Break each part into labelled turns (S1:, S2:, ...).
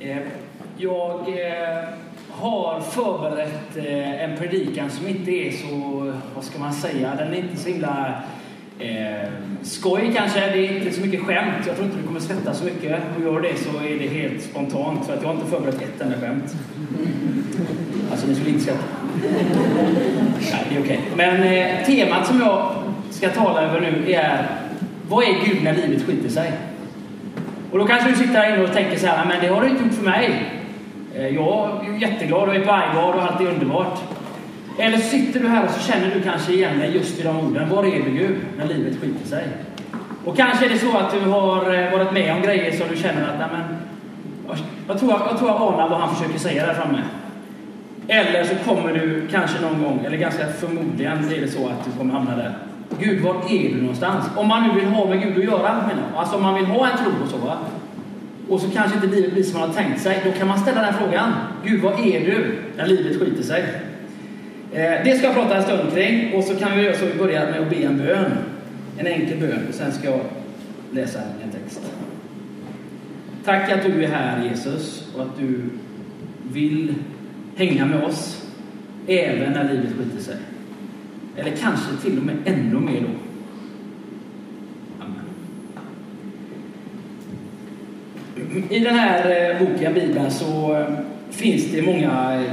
S1: Eh, jag eh, har förberett eh, en predikan som inte är så, vad ska man säga, den är inte så himla eh, skoj kanske. Det är inte så mycket skämt. Jag tror inte du kommer svettas så mycket. Och gör det så är det helt spontant för att jag har inte förberett ett enda skämt. Alltså ni skulle inte skratta. Nej, det är okej. Men eh, temat som jag ska tala över nu är Vad är Gud när livet skiter sig? Och då kanske du sitter här inne och tänker så här, men det har du inte gjort för mig. Eh, jag är jätteglad och är på Ivar och allt är underbart. Eller så sitter du här och så känner du kanske igen dig just i de orden. Var är du nu? när livet skiter sig? Och kanske är det så att du har eh, varit med om grejer som du känner att, nej men, jag- jag tror jag, jag tror jag anar vad han försöker säga där framme. Eller så kommer du kanske någon gång, eller ganska förmodligen är det så att du kommer hamna där. Gud, var är du någonstans? Om man nu vill ha med Gud att göra, menar jag. Alltså om man vill ha en tro och så, va? Och så kanske inte livet blir som man har tänkt sig. Då kan man ställa den frågan. Gud, var är du när livet skiter sig? Eh, det ska jag prata en stund kring. Och så kan vi göra så vi börjar med att be en bön. En enkel bön. Och sen ska jag läsa en text. Tack att du är här, Jesus, och att du vill hänga med oss även när livet skiter sig. Eller kanske till och med ännu mer då. Amen. I den här eh, boken, Bibeln, så eh, finns det många eh,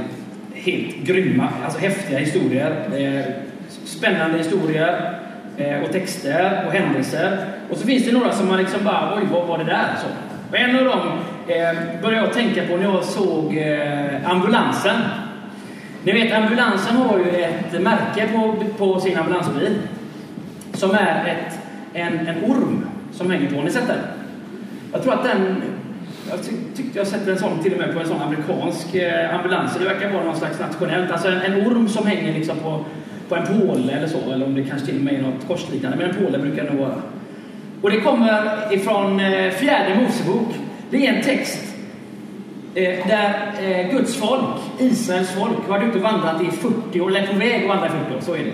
S1: helt grymma, alltså häftiga historier. Spännande historier och texter och händelser. Och så finns det några som man liksom bara, oj, vad var det där? Så. Och en av dem eh, började jag tänka på när jag såg eh, ambulansen. Ni vet, ambulansen har ju ett märke på, på sin ambulansbil som är ett, en, en orm som hänger på. Har ni sett den? Jag tror att den... Jag ty, tyckte jag sett en sån till och med på en sån amerikansk eh, ambulans. Det verkar vara någon slags nationellt. Alltså en, en orm som hänger liksom på, på en påle eller så. Eller om det kanske till och med är något korsliknande. Men en påle brukar det nog vara. Och det kommer ifrån eh, fjärde Mosebok. Det är en text Eh, där eh, Guds folk, Israels folk, har varit ute och vandrat i 40 år, eller på väg att vandra i 40 år, så är det.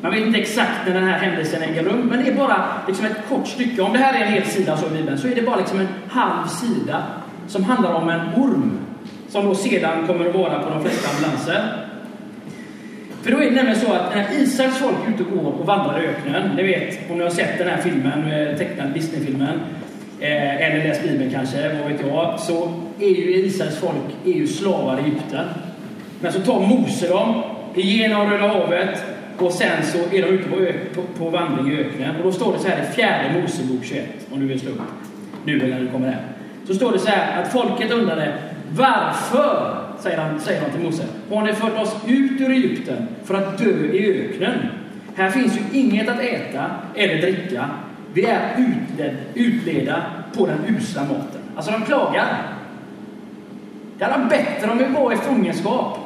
S1: Man vet inte exakt när den här händelsen äger rum, men det är bara liksom ett kort stycke. Om det här är en hel sida så i Bibeln, så är det bara liksom en halv sida som handlar om en orm, som då sedan kommer att vara på de flesta ambulanser. För då är det nämligen så att när Israels folk är ute och går och vandrar i öknen, ni vet om ni har sett den här filmen, eh, tecknad Disney-filmen, eh, eller läst Bibeln kanske, vad vet jag, så är ju Israels folk är ju slavar i Egypten. Men så tar Mose dem igenom Röda havet och sen så är de ute på, på, på vandring i öknen. Och då står det så här i fjärde Mosebok 21, om du vill slå upp nu eller när du kommer hem. Så står det så här att folket undrade varför, säger han, säger han till Mose, har ni fört oss ut ur Egypten för att dö i öknen? Här finns ju inget att äta eller dricka. Vi är utled, utleda på den usla maten. Alltså de klagar. Det hade varit bättre om vi var i fångenskap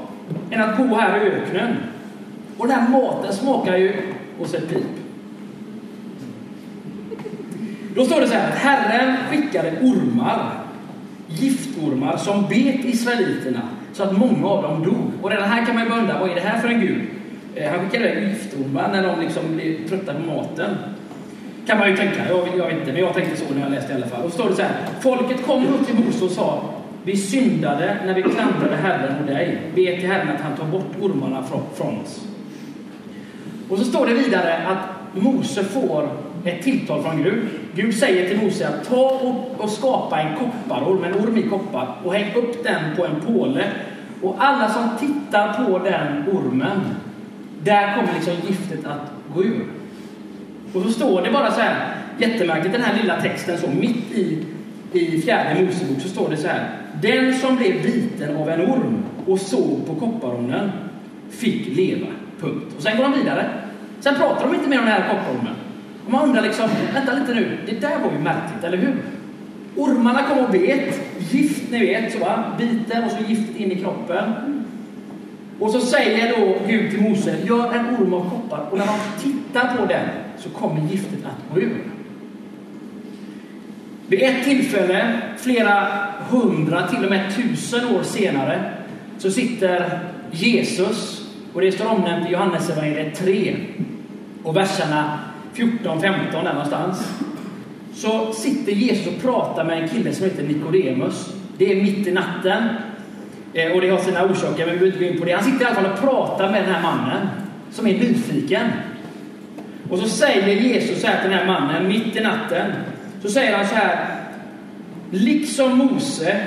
S1: än att bo här i öknen. Och den här maten smakar ju hos ett pip. Då står det så här att Herren skickade ormar, giftormar, som bet israeliterna så att många av dem dog. Och redan här kan man ju undra, vad är det här för en gud? Eh, han skickade iväg giftormar när de liksom blev trötta på maten. Kan man ju tänka, jag, jag vet inte, men jag tänkte så när jag läste i alla fall. Och så står det så här, folket kom upp till Mose och sa, vi syndade när vi klandrade Herren och dig. Be till Herren att han tar bort ormarna från, från oss. Och så står det vidare att Mose får ett tilltal från Gud. Gud säger till Mose att ta och, och skapa en kopparorm, en orm i koppar, och häng upp den på en påle. Och alla som tittar på den ormen, där kommer liksom giftet att gå ur. Och så står det bara så här, jättemärkligt, den här lilla texten så mitt i, i fjärde Mosebok så står det så här. Den som blev biten av en orm och såg på kopparormen fick leva. Punkt. Och sen går de vidare. Sen pratar de inte mer om den här kopparormen. Och man undrar liksom, vänta lite nu, det där var ju märkligt, eller hur? Ormarna kom och bet, gift ni vet, så va? biter och så giftet in i kroppen. Och så säger då Gud till Mose, gör en orm av koppar och när man tittar på den så kommer giftet att gå ur. Vid ett tillfälle, flera hundra, till och med tusen år senare, så sitter Jesus, och det står omnämnt i Johannesevangeliet 3, och verserna 14, 15 där någonstans. Så sitter Jesus och pratar med en kille som heter Nikodemus. Det är mitt i natten. Eh, och det har sina orsaker, men vi behöver inte gå in på det. Han sitter i alla fall och pratar med den här mannen som är nyfiken. Och så säger Jesus så här till den här mannen, mitt i natten. Så säger han så här. Liksom Mose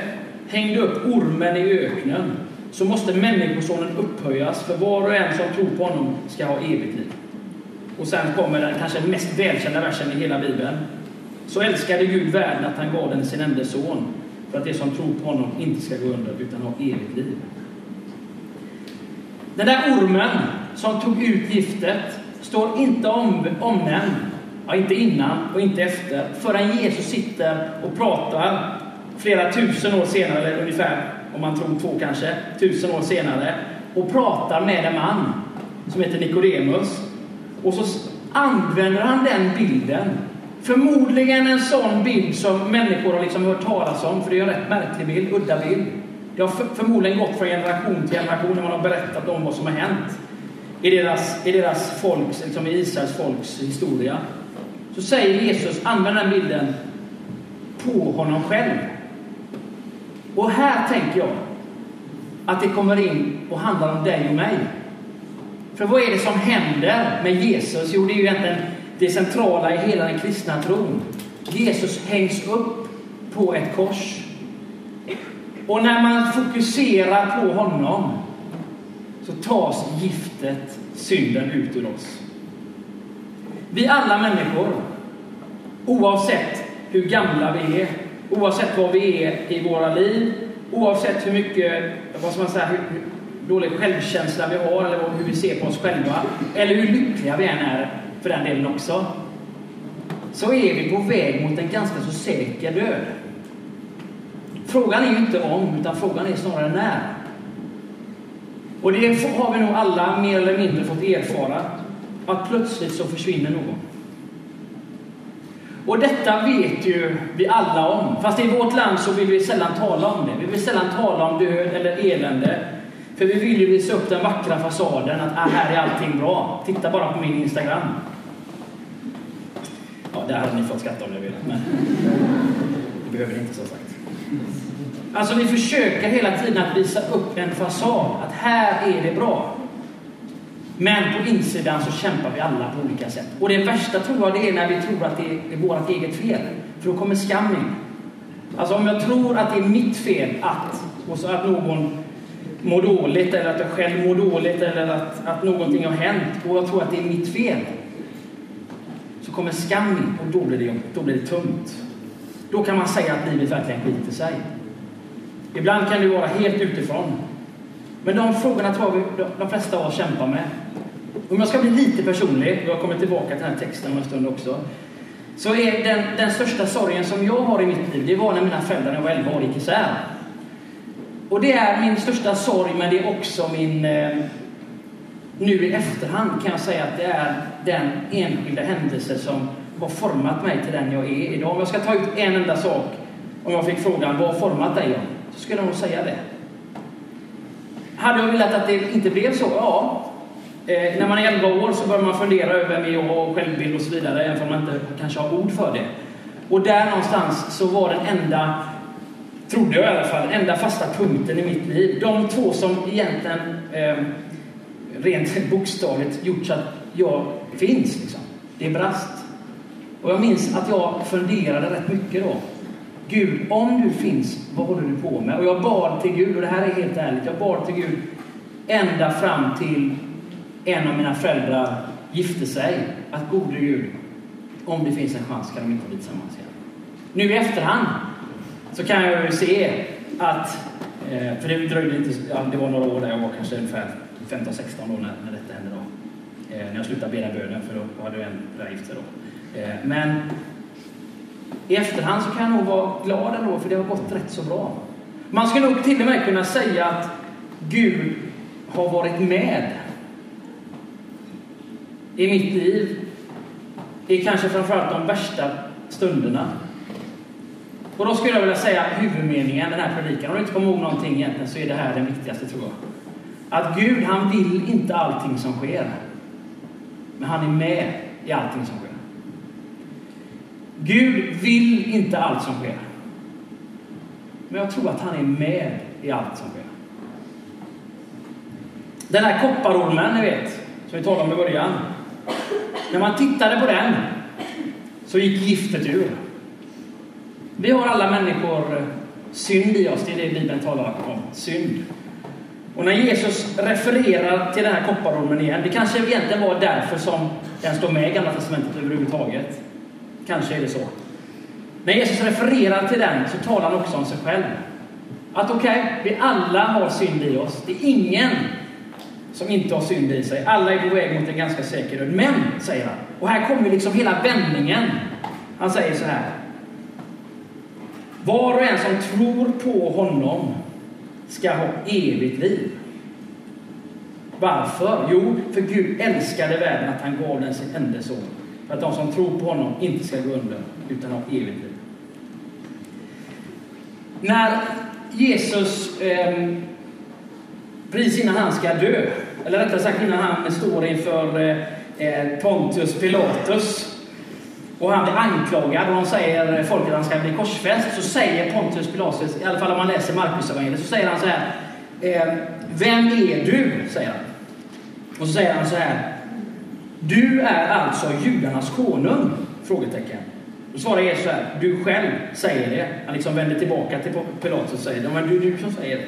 S1: hängde upp ormen i öknen så måste Människosonen upphöjas för var och en som tror på honom ska ha evigt liv. Och sen kommer den kanske mest välkända versen i hela Bibeln. Så älskade Gud världen att han gav den sin enda son för att de som tror på honom inte ska gå under utan ha evigt liv. Den där ormen som tog ut giftet står inte om, omnämnd, ja, inte innan och inte efter, förrän Jesus sitter och pratar flera tusen år senare, eller ungefär, om man tror två kanske, tusen år senare, och pratar med en man som heter Nikodemus. Och så använder han den bilden. Förmodligen en sån bild som människor har liksom hört talas om, för det är en rätt märklig bild, udda bild. Det har förmodligen gått från generation till generation när man har berättat om vad som har hänt i deras, i deras folks, liksom i Israels folks historia. Så säger Jesus, använd den bilden på honom själv. Och här tänker jag att det kommer in och handlar om dig och mig. För vad är det som händer med Jesus? Jo, det är ju egentligen det centrala i hela den kristna tron. Jesus hängs upp på ett kors. Och när man fokuserar på honom så tas giftet, synden, ut ur oss. Vi alla människor, oavsett hur gamla vi är, oavsett var vi är i våra liv, oavsett hur mycket, vad ska man säga, hur, hur dålig självkänsla vi har eller hur vi ser på oss själva, eller hur lyckliga vi än är för den delen också, så är vi på väg mot en ganska så säker död. Frågan är ju inte om, utan frågan är snarare när. Och det har vi nog alla mer eller mindre fått erfara, att plötsligt så försvinner någon. Och detta vet ju vi alla om. Fast i vårt land så vill vi sällan tala om det. Vi vill sällan tala om död eller elände. För vi vill ju visa upp den vackra fasaden att ah, här är allting bra. Titta bara på min Instagram. Ja, där hade ni fått skratta om ni velat, men det behöver ni inte som sagt. Alltså vi försöker hela tiden att visa upp en fasad, att här är det bra. Men på insidan så kämpar vi alla på olika sätt. Och det värsta tror jag det är när vi tror att det är vårt eget fel. För då kommer skam in. Alltså om jag tror att det är mitt fel att, och så att någon mår dåligt eller att jag själv mår dåligt eller att, att någonting har hänt och jag tror att det är mitt fel. Så kommer skam in och då blir det, då blir det tungt. Då kan man säga att livet verkligen skiter sig. Ibland kan det vara helt utifrån. Men de frågorna tror jag de flesta av oss kämpar med. Om jag ska bli lite personlig, och jag kommer tillbaka till den här texten om en stund också, så är den, den största sorgen som jag har i mitt liv, det var när mina föräldrar när jag var 11 år gick isär. Och det är min största sorg, men det är också min... Eh, nu i efterhand kan jag säga att det är den enskilda händelse som har format mig till den jag är idag. Om jag ska ta ut en enda sak, om jag fick frågan vad har format dig? Så skulle jag nog säga det. Hade jag velat att det inte blev så? Ja. Eh, när man är 11 år så börjar man fundera över vem jag och självbild och så vidare, även om man inte kanske har ord för det. Och där någonstans så var den enda, trodde jag i alla fall, enda fasta punkten i mitt liv. De två som egentligen eh, rent bokstavligt gjort så att jag finns. Liksom. Det brast. Och jag minns att jag funderade rätt mycket då. Gud, om du finns, vad håller du på med? Och jag bad till Gud, och det här är helt ärligt, jag bad till Gud ända fram till en av mina föräldrar gifte sig. Att gode Gud, om det finns en chans kan de inte bli tillsammans igen. Nu i efterhand så kan jag ju se att, eh, för det dröjde inte, det var några år där jag var kanske ungefär 15-16 år när, när detta hände då. Eh, när jag slutade be den bönen, för då hade jag en där gift då. Eh, men i efterhand så kan jag nog vara glad ändå, för det har gått rätt så bra. Man skulle nog till och med kunna säga att Gud har varit med i mitt liv i kanske framförallt de värsta stunderna. Och då skulle jag vilja säga huvudmeningen den här predikan, om du inte kommer ihåg någonting egentligen så är det här den viktigaste tror jag. Att Gud, han vill inte allting som sker. Men han är med i allting som sker. Gud vill inte allt som sker. Men jag tror att han är med i allt som sker. Den här kopparormen, ni vet, som vi talade om i början. När man tittade på den så gick giftet ur. Vi har alla människor eh, synd i oss, det är det Bibeln talar om. Synd. Och när Jesus refererar till den här kopparormen igen, det kanske egentligen var därför som den står med i Gamla Testamentet överhuvudtaget. Kanske är det så. När Jesus refererar till den så talar han också om sig själv. Att okej, okay, vi alla har synd i oss. Det är ingen som inte har synd i sig. Alla är på väg mot en ganska säker död. Men, säger han, och här kommer liksom hela vändningen. Han säger så här. Var och en som tror på honom ska ha evigt liv. Varför? Jo, för Gud älskade världen att han gav den sin enda son. För att de som tror på honom inte ska gå under, utan ha evigt liv. När Jesus, eh, precis innan han ska dö, eller rättare sagt innan han står inför eh, eh Pontius Pilatus, och han blir anklagad och de säger folket att han ska bli korsfäst, så säger Pontius Pilatus, i alla fall om man läser Markus evangeliet, så säger han så här. Eh, Vem är du? säger han. Och så säger han så här. Du är alltså judarnas konung? Frågetecken. Då svarar Jesus så här. Du själv säger det. Han liksom vänder tillbaka till Pilatus och säger det. Men du, du som säger det.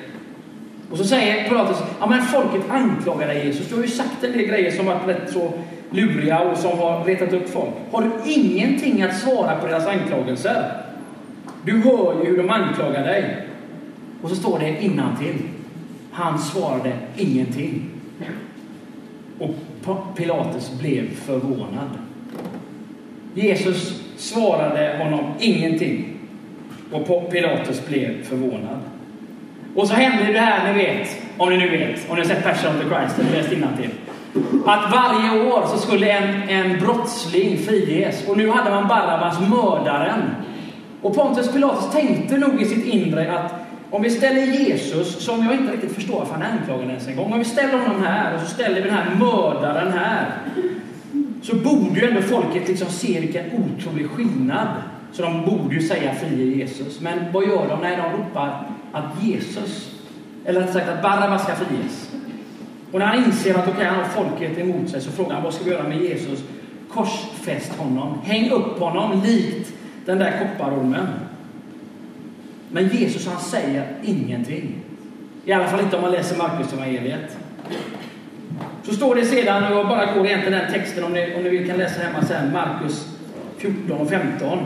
S1: Och så säger Pilatus, ja men folket anklagar dig Jesus. Du har ju sagt en del grejer som varit rätt så luriga och som har retat upp folk. Har du ingenting att svara på deras anklagelser? Du hör ju hur de anklagar dig. Och så står det innantill. Han svarade ingenting. Och Pilatus blev förvånad. Jesus svarade honom ingenting. Och Pilatus blev förvånad. Och så hände det här, ni vet, om ni nu vet, om ni har sett Passion of the Christ eller läst till. Att varje år så skulle en, en brottsling friges. Och nu hade man Barabbas, mördaren. Och Pontius Pilatus tänkte nog i sitt inre att om vi ställer Jesus, som jag inte riktigt förstår varför han är anklagad ens en gång. Om vi ställer honom här och så ställer vi den här mördaren här. Så borde ju ändå folket liksom se vilken otrolig skillnad. Så de borde ju säga frige Jesus. Men vad gör de? när de ropar att Jesus, eller rättare sagt att Barabbas ska friges. Och när han inser att okay, han har folket emot sig så frågar han vad ska vi göra med Jesus? Korsfäst honom. Häng upp honom likt den där kopparormen. Men Jesus han säger ingenting. I alla fall inte om man läser Markus evangeliet. Så står det sedan, och jag bara går egentligen den texten om ni, om ni vill kan läsa hemma sen, Markus 14 och 15.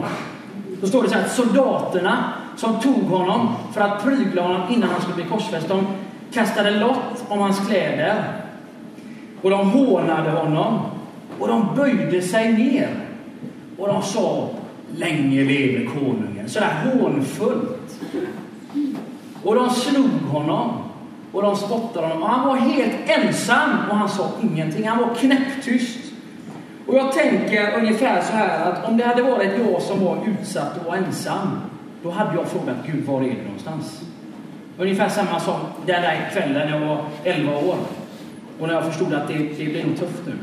S1: Då står det så här att soldaterna som tog honom för att prygla honom innan han skulle bli korsfäst, de kastade lott om hans kläder. Och de hånade honom. Och de böjde sig ner. Och de sa Länge leve konungen. Sådär hånfullt. Och de slog honom. Och de spottade honom. Och han var helt ensam och han sa ingenting. Han var knäpptyst. Och jag tänker ungefär så här att om det hade varit jag som var utsatt och var ensam, då hade jag frågat Gud, var är du någonstans? Ungefär samma som den där kvällen när jag var 11 år. Och när jag förstod att det, det blir nog tufft nu.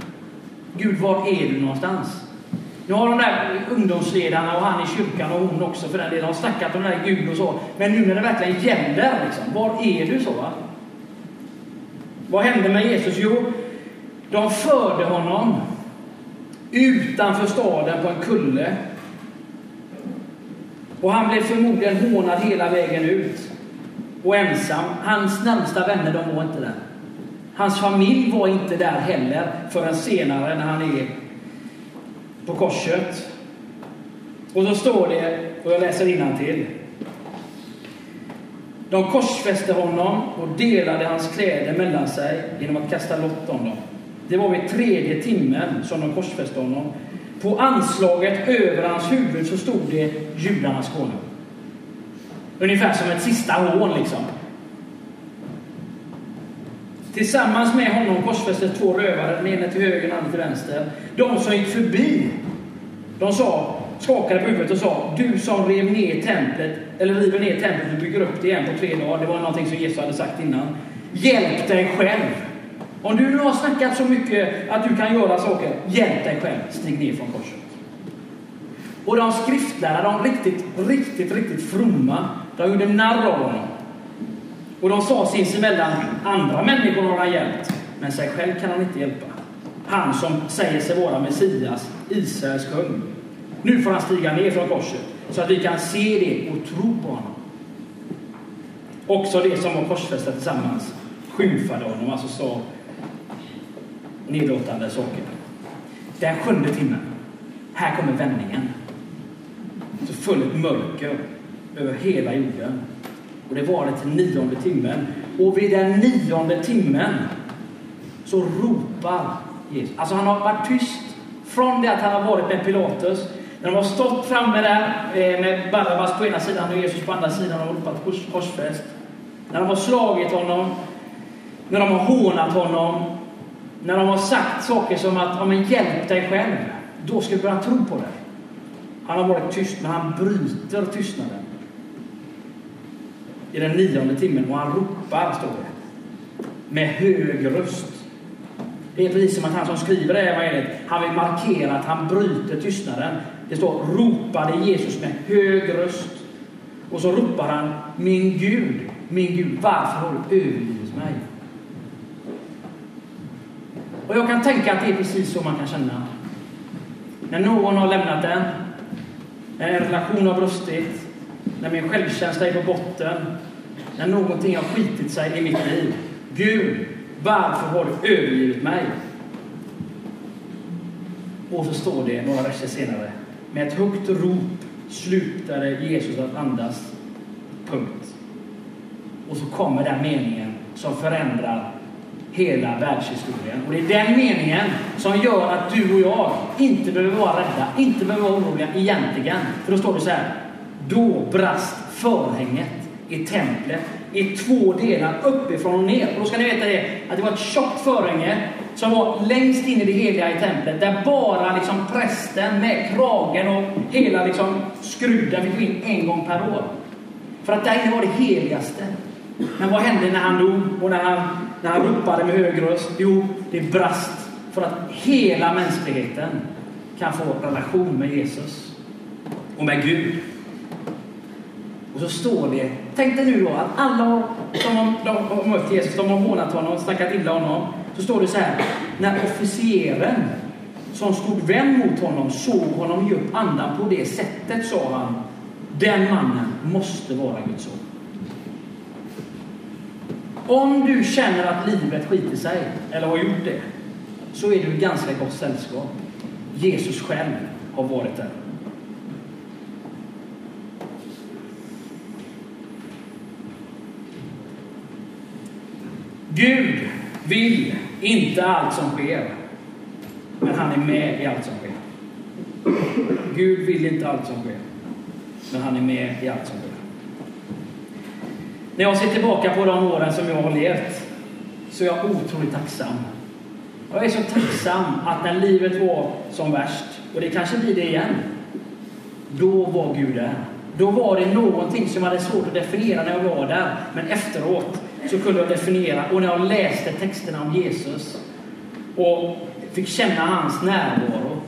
S1: Gud, var är du någonstans? Nu har de där ungdomsledarna och han i kyrkan och hon också för den delen har snackat om den där Gud och så. Men nu när det verkligen gäller, liksom, var är du så? Va? Vad hände med Jesus? Jo, de förde honom utanför staden på en kulle. Och han blev förmodligen hånad hela vägen ut. Och ensam. Hans närmsta vänner, de var inte där. Hans familj var inte där heller förrän senare när han är på korset. Och så står det, och jag läser till. De korsfäste honom och delade hans kläder mellan sig genom att kasta lott om dem. Det var vid tredje timmen som de korsfäste honom. På anslaget över hans huvud så stod det judarnas konung. Ungefär som ett sista hån liksom. Tillsammans med honom korsfästes två rövare, den ene till höger, den andra till vänster. De som gick förbi, de sa, skakade på huvudet och sa, du som rev ner templet, eller river ner templet och bygger upp det igen på tre dagar. Det var någonting som Jesus hade sagt innan. Hjälp dig själv! Om du nu har snackat så mycket att du kan göra saker, hjälp dig själv. Stig ner från korset. Och de skriftlärda, de riktigt, riktigt, riktigt fromma, De gjorde narr av honom. Och de sa sinsemellan, andra människor har han hjälpt, men sig själv kan han inte hjälpa. Han som säger sig vara Messias, Israels kung. Nu får han stiga ner från korset så att vi kan se det och tro på honom. Också det som var korsfästa tillsammans skymfade honom, alltså sa nedlåtande saker. Den sjunde timmen, här kommer vändningen. Så fullt mörker över hela jorden. Och det var det till nionde timmen. Och vid den nionde timmen så ropar Jesus. Alltså han har varit tyst från det att han har varit med Pilatus. När de har stått framme där eh, med Barabbas på ena sidan och Jesus på andra sidan och ropat korsfäst. När de har slagit honom, när de har hånat honom, när de har sagt saker som att ja, men hjälp dig själv, då ska du börja tro på det. Han har varit tyst, men han bryter tystnaden. I den nionde timmen och han ropar, står det. Med hög röst. Det är precis som att han som skriver det här han vill markera att han bryter tystnaden. Det står ropade Jesus med hög röst. Och så ropar han Min Gud, min Gud, varför har du övergivit mig? Och jag kan tänka att det är precis så man kan känna. När någon har lämnat en, när en relation har brustit, när min självkänsla är på botten, när någonting har skitit sig i mitt liv. Gud, varför har du övergivit mig? Och så står det några verser senare. Med ett högt rop slutade Jesus att andas. Punkt. Och så kommer den meningen som förändrar hela världshistorien. Och det är den meningen som gör att du och jag inte behöver vara rädda, inte behöver vara oroliga egentligen. För då står det så här. Då brast förhänget i templet i två delar, uppifrån och ner. Och då ska ni veta det, att det var ett tjockt förhänge som var längst in i det heliga i templet, där bara liksom prästen med kragen och hela liksom skruden fick gå in en gång per år. För att där inne var det heligaste. Men vad hände när han dog och när han, när han ropade med hög röst? Jo, det brast för att hela mänskligheten kan få relation med Jesus och med Gud. Och så står det, tänk dig nu då att alla som har mött Jesus, de har hånat honom, snackat illa om honom. Så står det så här, när officeren som stod vänd mot honom såg honom ge upp andan på det sättet sa han, den mannen måste vara Guds son. Om du känner att livet skiter sig, eller har gjort det, så är du i ganska gott sällskap. Jesus själv har varit där. Gud vill inte allt som sker, men han är med i allt som sker. Gud vill inte allt som sker, men han är med i allt som sker. När jag ser tillbaka på de åren som jag har levt så är jag otroligt tacksam. Jag är så tacksam att när livet var som värst, och det kanske blir det igen, då var Gud där. Då var det någonting som jag hade svårt att definiera när jag var där, men efteråt så kunde jag definiera. Och när jag läste texterna om Jesus och fick känna hans närvaro,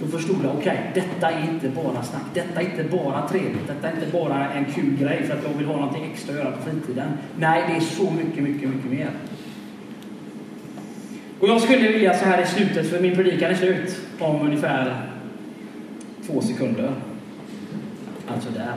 S1: då förstod jag, okej, okay, detta är inte bara snack, detta är inte bara trevligt, detta är inte bara en kul grej för att jag vill ha någonting extra att göra på fritiden. Nej, det är så mycket, mycket, mycket mer. Och jag skulle vilja så här i slutet, för min predikan är slut om ungefär två sekunder. Alltså där.